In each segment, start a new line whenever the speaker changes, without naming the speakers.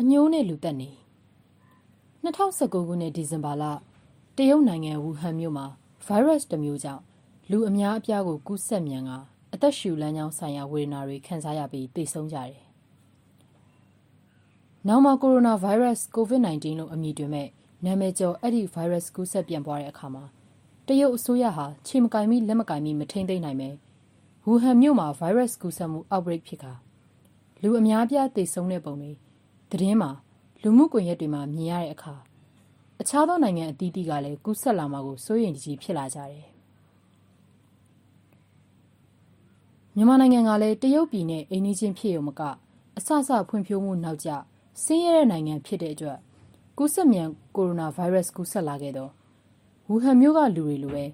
အညိုးနဲ့လူတက်နေ2019ခုနှစ်ဒီဇင်ဘာလတရုတ်နိုင်ငံဝူဟန်မြို့မှာဗိုင်းရပ်စ်တစ်မျိုးကြောင့်လူအများအပြားကိုကူးစက်မြန်ကအသက်ရှူလမ်းကြောင်းဆိုင်ရာဝေဒနာတွေခံစားရပြီးသေဆုံးကြတယ်။နောက်မှာကိုရိုနာဗိုင်းရပ်စ် COVID-19 လို့အမည်တွင်မဲ့နာမည်ကျော်အဲ့ဒီဗိုင်းရပ်စ်ကူးစက်ပြန့်ပွားတဲ့အခါမှာတရုတ်အစိုးရဟာခြေမကင်မိလက်မကင်မိမထိမ့်သိမ့်နိုင်ပဲ ဝူဟန်မြို့မှာ ဗိုင်းရပ်စ်ကူးစက်မှု outbreak ဖြစ်ခါလူအများပြားသေဆုံးတဲ့ပုံတွေသတင်းမှာ လူမှုကွန်ရက်တွေမှာမြင်ရတဲ့အခါအခြားသောနိုင်ငံအသီးသီးကလည်းကူးစက်လာမှာကိုစိုးရိမ်ကြီးဖြစ်လာကြတယ်မြန်မာနိုင်ငံကလည်းတရုတ်ပြည်နဲ့အိန္ဒိချင်းဖြစ်ရုံမကအဆအဆဖွံ့ဖြိုးမှုနောက်ကျဆင်းရဲတဲ့နိုင်ငံဖြစ်တဲ့အတွက်ကူးစက်မြန်ကိုရိုနာဗိုင်းရပ်စ်ကူးစက်လာခဲ့တော့ဝူဟန်မြို့ကလူတွေလိုပဲ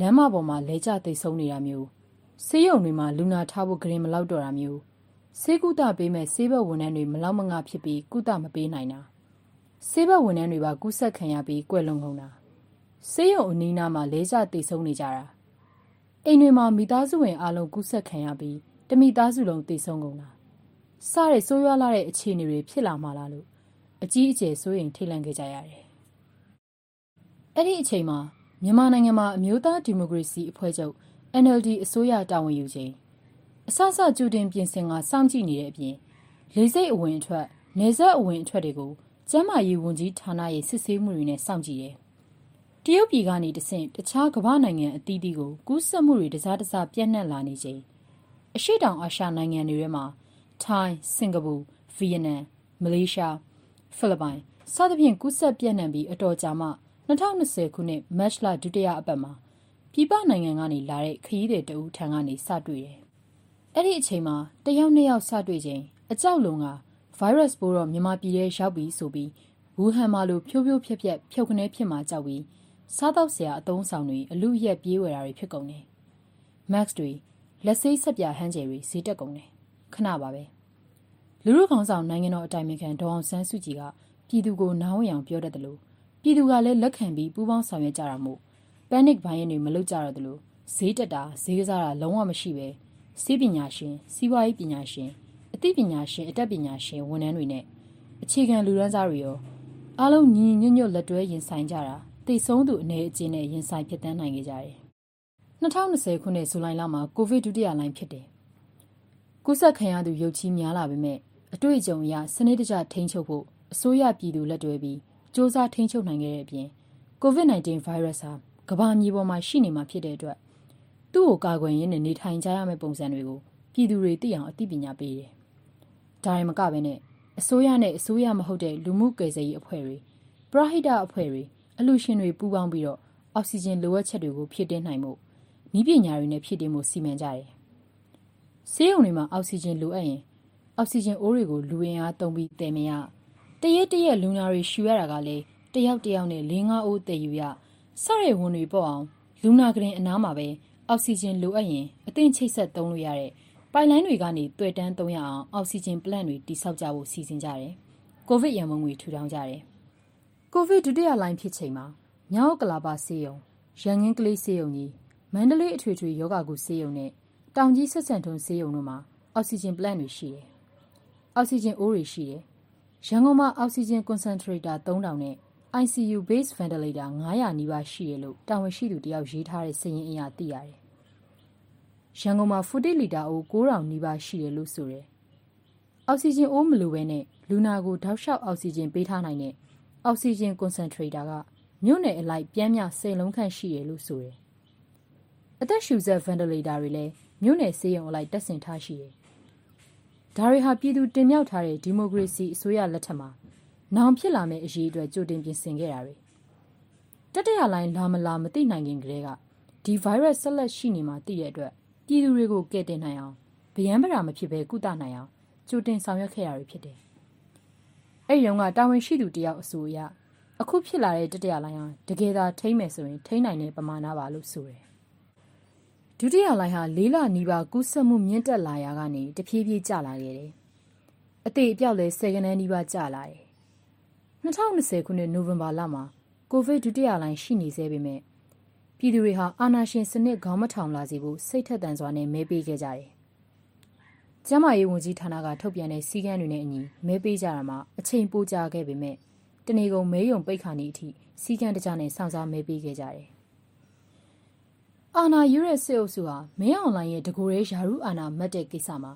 လမ်းမပေါ်မှာလဲကျသိဆုံးနေတာမျိုး ဆေးရုံတွေမှာ လူနာထားဖို့ဂရင်မလောက်တော့တာမျိုး ဆေးကုသပေးမဲ့ဆေးဘက်ဝန်ထမ်းတွေ မလောက်မငှဖြစ်ပြီး ကုသမပေးနိုင်တာ ဆေးဘက်ဝန်ထမ်းတွေပါ ကူးစက်ခံရပြီး ကွယ်လွန်ကုန်တာ ဆေးရုံအနီးနားမှာ လဲကျသိဆုံးနေကြတာ အိမ်တွေမှာ မိသားစုဝင်အလုံး ကူးစက်ခံရပြီး တမိသားစုလုံးသိဆုံးကုန်တာ စတဲ့ ဆိုးရွားလာတဲ့အခြေအနေတွေ ဖြစ်လာမှလားလို့ အကြီးအကျယ် စိုးရိမ်ထိတ်လန့်ခဲ့ကြရတယ် အဲ့ဒီအချိန်မှာ မြန်မာနိုင်ငံမှာ အမျိုးသားဒီမိုကရေစီအဖွဲ့ချုပ် NLD အစိုးရတာဝန်ယူချိန်အစစကြိုတင်ပြင်ဆင်ကစောင့်ကြည့်နေတဲ့အပြင်လေစိတ်အဝင်အထွက်နေဆက်အဝင်အထွက်တွေကိုကျန်းမာရေးဝန်ကြီးဌာနရဲ့စစ်ဆေးမှုတွေနဲ့စောင့်ကြည့်တယ်။တရုတ်ပြည်ကနေတဆင့်တခြားကမ္ဘာနိုင်ငံအသီးသီးကိုကူးစက်မှုတွေတစားတစားပြန့်နှံ့လာနေချိန်အရှိတောင်အာရှနိုင်ငံတွေထဲမှာထိုင်း၊စင်ကာပူ၊ဗီယက်နမ်၊မလေးရှား၊ဖိလစ်ပိုင်စသဖြင့်ကူးစက်ပြန့်နှံ့ပြီးအတော်ကြာမှ2020ခုနှစ်မတ်လဒုတိယအပတ်မှာ ပြည်ပနိုင်ငံကနေလာတဲ့ခရီးသည်တဦးထံကနေစတွေ့တယ်။အဲ့ဒီအချိန်မှာတယောက်နှစ်ယောက်စတွေ့ချိန်အကြောက်လုံးကဗိုင်းရပ်စ်ပိုးတော့မြန်မာပြည်ထဲရောက်ပြီဆိုပြီးဝူဟန်မှာလိုဖြိုးဖြိုးဖြက်ဖြက်ဖြုတ်ခနဲဖြစ်မှာကြောက်ပြီးစားတော့ဆရာအသုံးဆောင်တွေအလူရက်ပြေးဝယ်တာတွေဖြစ်ကုန်တယ်။ Max တွေလက်စိတ်ဆက်ပြဟန်းကျယ်တွေဈေးတက်ကုန်တယ်။ခဏပါပဲ။လူလူခေါင်းဆောင်နိုင်ငံတော်အတိုင်ပင်ခံဒေါအောင်ဆန်းစုကြည်ကပြည်သူကိုနားဝင်အောင်ပြောတတ်တယ်လို့ပြည်သူကလည်းလက်ခံပြီးပူးပေါင်းဆောင်ရွက်ကြတာမို့ panic ဘိုင်းရင်တွေမလုပ်ကြတော့တယ်လို့ဈေးတက်တာဈေးကစားတာလုံးဝမရှိပဲစီးပညာရှင်စီးပွားရေးပညာရှင်အသိပညာရှင်အတတ်ပညာရှင်ဝန်ထမ်းတွေနဲ့အခြေခံလူရန်စားတွေရောအားလုံးညီညီညွတ်ညွတ်လက်တွဲရင်ဆိုင်ကြတာသိဆုံးသူအနေအချင်းနဲ့ရင်ဆိုင်ဖြစ်တန်းနိုင်ခဲ့ကြတယ်2020ခုနှစ်ဇူလိုင်လမှာကိုဗစ်ဒုတိယလှိုင်းဖြစ်တယ်။ကုသခံရသူရုပ်ချီးများလာပေမဲ့အတွေ့အကြုံအရစနစ်တကျထိန်းချုပ်ဖို့အစိုးရပြည်သူလက်တွဲပြီးစ조사ထိန်းချုပ်နိုင်ခဲ့တဲ့အပြင် COVID-19 virus ဟာ ကမ္ဘာမြေပေါ်မှာရှိနေမှာဖြစ်တဲ့အတွက်သူ့ကိုကာကွယ်ရင်းနဲ့နေထိုင်ကြရမယ့်ပုံစံတွေကိုပြည်သူတွေသိအောင်အသိပညာပေးတယ်။ဒါရင်မကပဲနဲ့အစိုးရနဲ့အစိုးရမဟုတ်တဲ့လူမှုကယ်ဆယ်ရေးအဖွဲ့တွေပရဟိတအဖွဲ့တွေအလှရှင်တွေပူးပေါင်းပြီးတော့အောက်ဆီဂျင်လိုအပ်ချက်တွေကိုဖြည့်တင်းနိုင်မှုဤပညာတွေနဲ့ဖြည့်တင်းမှုစီမံကြတယ်။ဆေးရုံတွေမှာအောက်ဆီဂျင်လိုအပ်ရင်အောက်ဆီဂျင်အိုးတွေကိုလူဝင်အားသုံးပြီးတည်မရတရက်တရက်လူနာတွေရှူရတာကလည်းတယောက်တယောက်နဲ့၄၅အိုးတည်ယူရ စရဲဝန်တွေပေါ့အောင်လူနာကရင်အနားမှာပဲအောက်ဆီဂျင်လိုအပ်ရင်အသင့်ချိတ်ဆက်သုံးလို့ရတဲ့ပိုင်လိုင်းတွေကနေတွေ့တန်းသုံးရအောင်အောက်ဆီဂျင်ပလန့်တွေတိစောက်ကြဖို့စီစဉ်ကြတယ်။ကိုဗစ်ရန်ပုံငွေထူထောင်ကြတယ်။ကိုဗစ်ဒုတိယလိုင်းဖြစ်ချိန်မှာမြောက်ကလာပါဆေးရုံရန်ငင်းကလေးဆေးရုံကြီးမန္တလေးအထွေထွေယောဂကုဆေးရုံနဲ့တောင်ကြီးဆက်ဆန်ထွန်းဆေးရုံတို့မှာအောက်ဆီဂျင်ပလန့်တွေရှိတယ်။အောက်ဆီဂျင်အိုးတွေရှိတယ်။ရန်ကုန်မှာအောက်ဆီဂျင်ကွန်စန်ထရေတာ3000နဲ့ ICU base ventilator 900နီးပါးရှိတယ်လို့တာဝန်ရှိသူတယောက်ရေးထားတဲ့စာရင်းအရသိရတယ်။ရန်ကုန်မှာ40လီတာအိုး9000နီးပါးရှိတယ်လို့ဆိုတယ်။အောက်ဆီဂျင်အိုးမလိုဘဲနဲ့လူနာကိုတောက်လျှောက်အောက်ဆီဂျင်ပေးထားနိုင်တဲ့အောက်ဆီဂျင်ကွန်စန်ထရေတာကမြို့နယ်အလိုက်ပြန်းမြစိန်လုံးခန့်ရှိတယ်လို့ဆိုတယ်။အသက်ရှူစက်ဗန်တိလေတာတွေလည်းမြို့နယ်ဆေးရုံအလိုက်တက်ဆင်ထားရှိတယ်။ဒါတွေဟာပြည်သူတင်မြှောက်ထားတဲ့ဒီမိုကရေစီအစိုးရလက်ထက်မှာ နောင်ဖြစ်လာမယ့်အရေးအတွက်ကြိုတင်ပြင်ဆင်ခဲ့တာတွေတတရလိုင်းလာမလာမသိနိုင်ခင်ကတည်းကဒီဗိုင်းရပ်ဆက်လက်ရှိနေမှာသိတဲ့အတွက်ပြည်သူတွေကိုကယ်တင်နိုင်အောင်ဗျံပရာမဖြစ်ဘဲကုသနိုင်အောင်ကြိုတင်ဆောင်ရွက်ခဲ့ရတွေဖြစ်တယ်။အဲ့ဒီတော့ကတာဝန်ရှိသူတယောက်အဆိုအရအခုဖြစ်လာတဲ့တတရလိုင်းဟာတကယ်သာထိမ့်မယ်ဆိုရင်ထိမ့်နိုင်တဲ့ပမာဏပါလို့ဆိုတယ်။ဒုတိယလိုင်းဟာလေးလနီးပါးကူးစက်မှုမြင့်တက်လာရာကနေတဖြည်းဖြည်းကျလာခဲ့တယ်။အသေးအပြောက်လည်းဆယ်ကနန်းနီးပါးကျလာတယ် 2020ခုနှစ်နိုဝင်ဘာလမှာကိုဗစ်ဒုတိယလှိုင်းရှိနေသေးပေမဲ့ပြည်သူတွေဟာအာဏာရှင်စနစ်ခေါင်းမထောင်လာစေဖို့စိတ်ထက်သန်စွာနဲ့မဲပေးခဲ့ကြတယ်။ကျန်းမာရေးဝန်ကြီးဌာနကထုတ်ပြန်တဲ့စည်းကမ်းတွေနဲ့အညီမဲပေးကြတာမှာအချိန်ပိုကြာခဲ့ပေမဲ့တနေကုန်မဲယုံပိတ်ခါနေအထိစည်းကမ်းတကျနဲ့စောင့်စားမဲပေးခဲ့ကြတယ်။အာနာယူရဲ့စစ်အုပ်စုဟာမဲအွန်လိုင်းရဲ့တကူရဲယာရုအာနာမတ်တဲ့ကိစ္စမှာ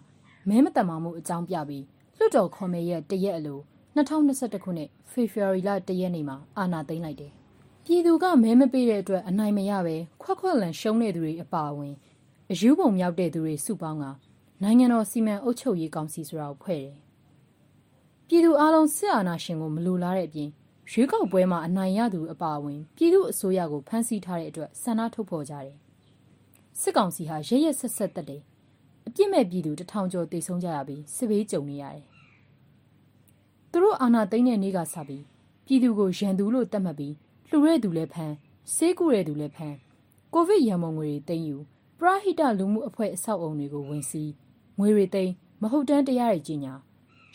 မဲမတမာမှုအကြောင်းပြပြီးလွှတ်တော်ခေါ်မဲရဲ့တရက်အလို 2021ခုနှစ်ဖေဖော်ဝါရီလ1ရက်နေ့မှာအာဏာသိမ်းလိုက်တယ်။ပြည်သူကမဲမပေးတဲ့အတွက်အနိုင်မရပဲခွက်ခွက်လန်ရှုံးတဲ့သူတွေအပါအဝင်အယူပုံမြောက်တဲ့သူတွေစုပေါင်းကနိုင်ငံတော်စီမံအုပ်ချုပ်ရေးကောင်စီဆိုတာကိုဖွဲ့တယ်။ပြည်သူအလုံးစစ်အာဏာရှင်ကိုမလိုလားတဲ့အပြင်ရွေးကောက်ပွဲမှာအနိုင်ရသူအပါအဝင်ပြည်သူအစိုးရကိုဖမ်းဆီးထားတဲ့အတွက်ဆန္ဒထုတ်ဖော်ကြတယ်။စစ်ကောင်စီဟာရရက်ဆက်ဆက်တက်တယ်။အပြစ်မဲ့ပြည်သူတထောင်ကျော်တိတ်ဆုံးကြရပြီးစစ်ဘေးကြုံနေရတယ်။သူ တို့အာဏာသိမ်းတဲ့နေ့ကစပြီးပြည်သူကိုရန်သူလို့သတ်မှတ်ပြီးလှူတဲ့သူလည်းဖမ်းဆေးကုတဲ့သူလည်းဖမ်းကိုဗစ်ရန်ပုံငွေတွေသိမ်းယူပရဟိတလူမှုအဖွဲ့အဆောက်အုံတွေကိုဝင်စီးငွေတွေသိမ်းမဟုတ်တမ်းတရားတွေကြီးညာ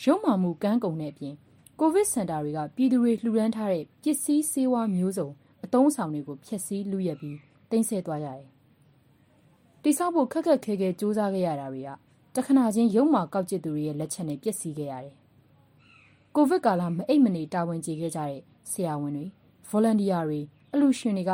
ရုံမှမှုကန်းကုန်တဲ့အပြင်ကိုဗစ်စင်တာတွေကပြည်သူတွေလှူဒန်းထားတဲ့ပစ္စည်းဆေးဝါးမျိုးစုံအသုံးဆောင်တွေကိုဖျက်ဆီးလူရက်ပြီးတင်ဆက်သွားရတယ်။တိဆောက်ဖို့ခက်ခက်ခဲခဲစူးစမ်းခဲ့ရတာတွေကတခဏချင်းရုံမှကောက်ကျစ်သူတွေရဲ့လက်ချက်နဲ့ပျက်စီးခဲ့ရတယ်။ ကိုဗစ်ကာလမအိတ်မနေတာဝန်ကျေခဲ့ကြတဲ့ဆရာဝန်တွေ volunteer တွေအလူရှင်တွေက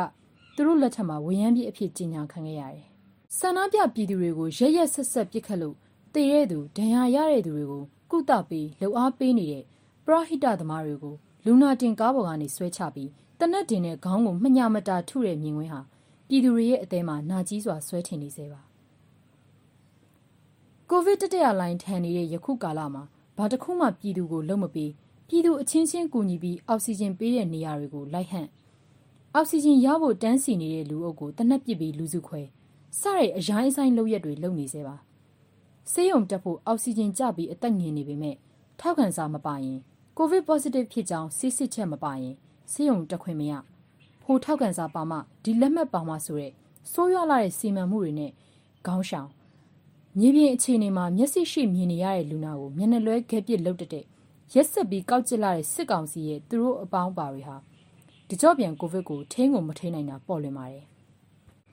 သူတို့လက်ထက်မှာဝရမ်းပြည့်အဖြစ်ကြီးညာခံခဲ့ရတယ်။ဆန္ဒပြပြည်သူတွေကိုရရက်ဆက်ဆက်ပစ်ခတ်လို့တည်တဲ့သူဒဏ်ရာရတဲ့သူတွေကိုကုသပေးလှူအားပေးနေတဲ့ပရဟိတသမားတွေကိုလူနာတင်ကားပေါ်ကနေဆွဲချပြီးတနက်တင်တဲ့ခေါင်းကိုမညမတာထုတဲ့မြင်ကွင်းဟာပြည်သူတွေရဲ့အသေးမှာနာကြီးစွာဆွဲထင်နေစေပါကိုဗစ်တတိယလိုင်းထန်နေတဲ့ယခုကာလမှာ ဘာတစ်ခုမှပြည်သူကိုလုံးမပေးပြည်သူအချင်းချင်းကူညီပြီးအောက်ဆီဂျင်ပေးတဲ့နေရာတွေကိုလိုက်ဟန့်အောက်ဆီဂျင်ရဖို့တန်းစီနေတဲ့လူအုပ်ကိုတနက်ပစ်ပြီးလူစုခွဲစတဲ့အရိုင်းအဆိုင်လုပ်ရက်တွေလုပ်နေစေပါဆေးရုံတက်ဖို့အောက်ဆီဂျင်ကျပြီးအသက်ငင်နေပေမဲ့ထောက်ခံစာမပါရင်ကိုဗစ် positive ဖြစ်ကြောင်းစစ်စစ်ချက်မပါရင်ဆေးရုံတက်ခွင့်မရဖိုထောက်ခံစာပါမှဒီလက်မှတ်ပါမှဆိုတဲ့စိုးရွားလာတဲ့စီမံမှုတွေနဲ့ခေါင်းရှောင် မြေပြင်အခြေအနေမှာမျက်စိရှိမြင်နေရတဲ့လူနာကိုမျက်နှာလွဲခဲပစ်လုတ်တဲ့ရက်ဆက်ပြီးကောက်ကျစ်လာတဲ့စစ်ကောင်စီရဲ့သူတို့အပေါင်းပါတွေဟာတကြော့ပြန်ကိုဗစ်ကိုထိန်းကိုမထိန်းနိုင်တာပေါ်လွင်ပါတယ်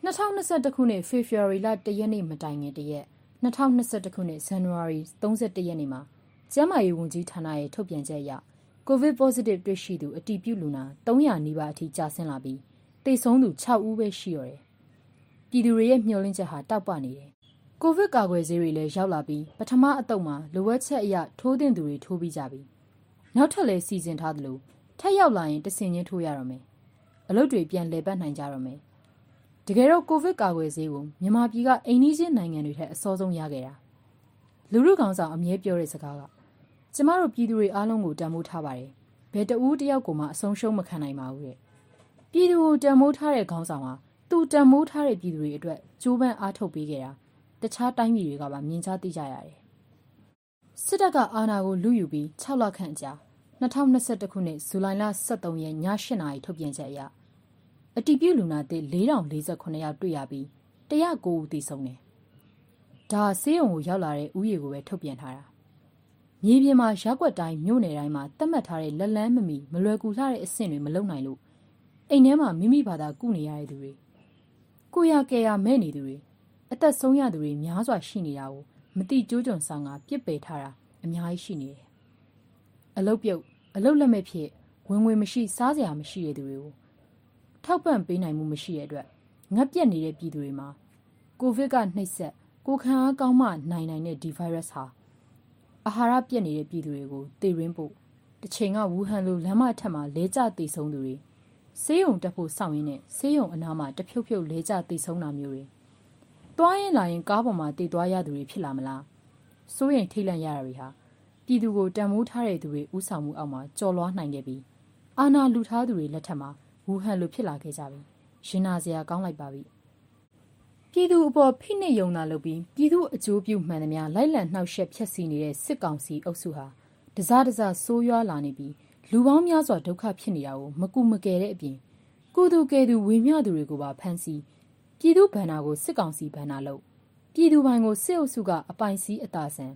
2021ခုနှစ်ဖေဖော်ဝါရီလ1ရက်နေ့မတိုင်ခင်တရက်2021ခုနှစ်ဇန်နဝါရီ31ရက်နေ့မှာကျန်းမာရေးဝန်ကြီးဌာနရဲ့ထုတ်ပြန်ချက်အရကိုဗစ် positive တွေ့ရှိသူအတည်ပြုလူနာ300နီးပါးအထိကျဆင်းလာပြီးသေဆုံးသူ6ဦးပဲရှိရတယ်။ပြည်သူတွေရဲ့မျှော်လင့်ချက်ဟာတောက်ပနေတယ်။ ကိုဗစ်ကာကွယ်ဆေးတွေလည်းရောက်လာပြီးပထမအတုပ်မှာလိုအပ်ချက်အရထိုးတင်သူတွေထိုးပြီးကြပြီ။နောက်ထပ်လည်းစီစဉ်ထားသလိုထပ်ရောက်လာရင်တဆင်ချင်းထိုးရတော့မယ်။အလုပ်တွေပြန်လည်ပတ်နိုင်ကြတော့မယ်တကယ်တော့ကိုဗစ်ကာကွယ်ဆေးကိုမြန်မာပြည်ကအိန္ဒိချင်းနိုင်ငံတွေထက်အစောဆုံးရခဲ့တာလူလူကောင်ဆောင်အမြဲပြောတဲ့စကားကကျမတို့ပြည်သူတွေအားလုံးကိုတန်ဖိုးထားပါတယ်ဘယ်တဦးတယောက်ကိုမှအဆုံးရှုံးမခံနိုင်ပါဘူးတဲ့ပြည်သူကိုတန်ဖိုးထားတဲ့ခေါင်းဆောင်ဟာသူတန်ဖိုးထားတဲ့ပြည်သူတွေအတွက်ကြိုးပမ်းအားထုတ်ပေးခဲ့တာ တခြားတိုင်းပြည်တွေကပါမြင်ချသိကြရတယ်စစ်တပ်ကအာဏာကိုလူယူပြီး6လခန့်ကြာ2021ခုနှစ်ဇူလိုင်လ23ရက်ည8:00နာရီထုတ်ပြန်ချက်အရအတီးပြုလူနာသစ်4048ယောက်တွေ့ရပြီး109ဦးသေဆုံးတယ်။ဒါဆေးရုံကိုရောက်လာတဲ့ဥယျာဉ်ကိုပဲထုတ်ပြန်ထားတာ။မြေပြင်မှာရက်ွက်တိုင်းမြို့နယ်တိုင်းမှာသတ်မှတ်ထားတဲ့လက်လန်းမမီမလွယ်ကူလှတဲ့အဆင့်တွေမလုံနိုင်လို့အိမ်ထဲမှာမိမိဘာသာကုနေရတဲ့သူတွေကိုရကဲရမဲ့နေသူတွေ အသက်ဆုံးရသူတွေများစွာရှိနေတာကိုမတိကျိုးကြွန်ဆောင်ကပြစ်ပယ်ထားတာအများကြီးရှိနေတယ်။အလုတ်ပြုတ်အလုတ်လက်မဲ့ဖြစ်ဝင်ငွေမရှိစားစရာမရှိတဲ့သူတွေကိုထောက်ပံ့ပေးနိုင်မှုမရှိတဲ့အတွက်ငတ်ပြက်နေတဲ့ပြည်သူတွေမှာကိုဗစ်ကနှိပ်စက်ကိုခံအားကောင်းမှနိုင်နိုင်တဲ့ဒီ virus ဟာအာဟာရပြက်နေတဲ့ပြည်သူတွေကိုသေရင်းဖို့တစ်ချိန်ကဝူဟန်လိုလမ်းမထက်မှာလဲကျသေဆုံးသူတွေဆေးရုံတက်ဖို့စောင့်ရင်းနဲ့ဆေးရုံအနားမှာတဖြုတ်ဖြုတ်လဲကျသေဆုံးတာမျိုးတွေ တွားရင်လာရင်ကားပေါ်မှာတည်သွားရသူတွေဖြစ်လာမလားစိုးရင်ထိတ်လန့်ရတာတွေဟာပြည်သူကိုတန်မိုးထားတဲ့သူတွေဥဆောင်မှုအောက်မှာကြော်လွှားနိုင်ခဲ့ပြီးအာနာလူထားသူတွေလက်ထက်မှာဝူဟန်လိုဖြစ်လာခဲ့ကြပြီရင်နာစရာကောင်းလိုက်ပါပြီပြည်သူအပေါ်ဖိနှိပ်ယုံနာလုပ်ပြီးပြည်သူအကျိုးပြုမှန်သမျှလိုက်လံနှောက်ယှက်ဖျက်ဆီးနေတဲ့စစ်ကောင်စီအုပ်စုဟာတစားတစားဆိုးရွားလာနေပြီးလူပေါင်းများစွာဒုက္ခဖြစ်နေတာကိုမကူမကယ်တဲ့အပြင်ကုသူကဲသူဝေမျှသူတွေကိုပါဖမ်းဆီး ပြည်သူဗန္နာကိုစစ်ကောင်စီဗန္နာလို့ပြည်သူပိုင်းကိုစစ်အုပ်စုကအပိုင်စည်းအသာဆန်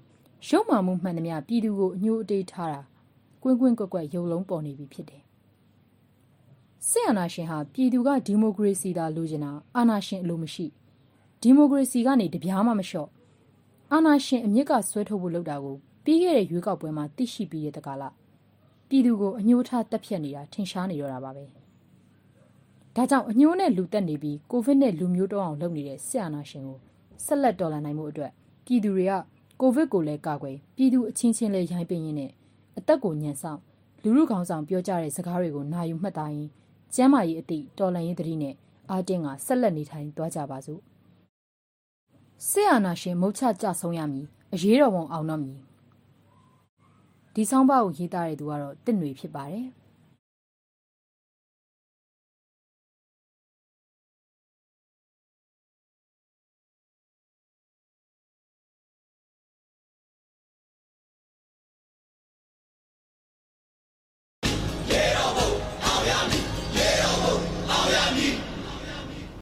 ရုံမှမှုမှန်သမျှပြည်သူကိုအညှို့အတေးထားတာကွင်းကွင်းကွက်ကွက်ရုံလုံးပေါ်နေပြီဖြစ်တယ်စစ်အာဏာရှင်ဟာပြည်သူကဒီမိုကရေစီသာလိုချင်တာအာဏာရှင်အလိုမရှိဒီမိုကရေစီကနေတပြားမှမလျှော့အာနာရှင်အမြစ်ကဆွဲထုတ်ဖို့လုပ်တာကိုပြီးခဲ့တဲ့ရွေးကောက်ပွဲမှာသိရှိပြီးတဲ့တကာလပြည်သူကိုအညှိုးထားတက်ဖြတ်နေတာထင်ရှားနေတော့တာပါပဲ ဒါကြောင့်အညှိုးနဲ့လူတက်နေပြီးကိုဗစ်နဲ့လူမျိုးတောင်းအောင်လုပ်နေတဲ့ဆရာနာရှင်ကိုဆက်လက်တော်လှန်နိုင်မှုအတွက်ပြည်သူတွေကကိုဗစ်ကိုလည်းကာကွယ်ပြည်သူအချင်းချင်းလည်းရိုင်းပင်းရင်းနဲ့အသက်ကိုညံဆောင်လူလူကောင်းဆောင်ပြောကြတဲ့စကားတွေကိုနာယူမှတ်သားရင်ကျမ်းမာရေးအသည့်တော်လှန်ရေးတတိနဲ့အာတင်းကဆက်လက်နေထိုင်သွားကြပါစို့ဆရာနာရှင်မုတ်ချကြဆုံးရမည်အရေးတော်ပုံအောင်တော့မည်ဒီဆောင်ပါကိုရေးသားတဲ့သူကတော့တင့်တွေဖြစ်ပါတယ်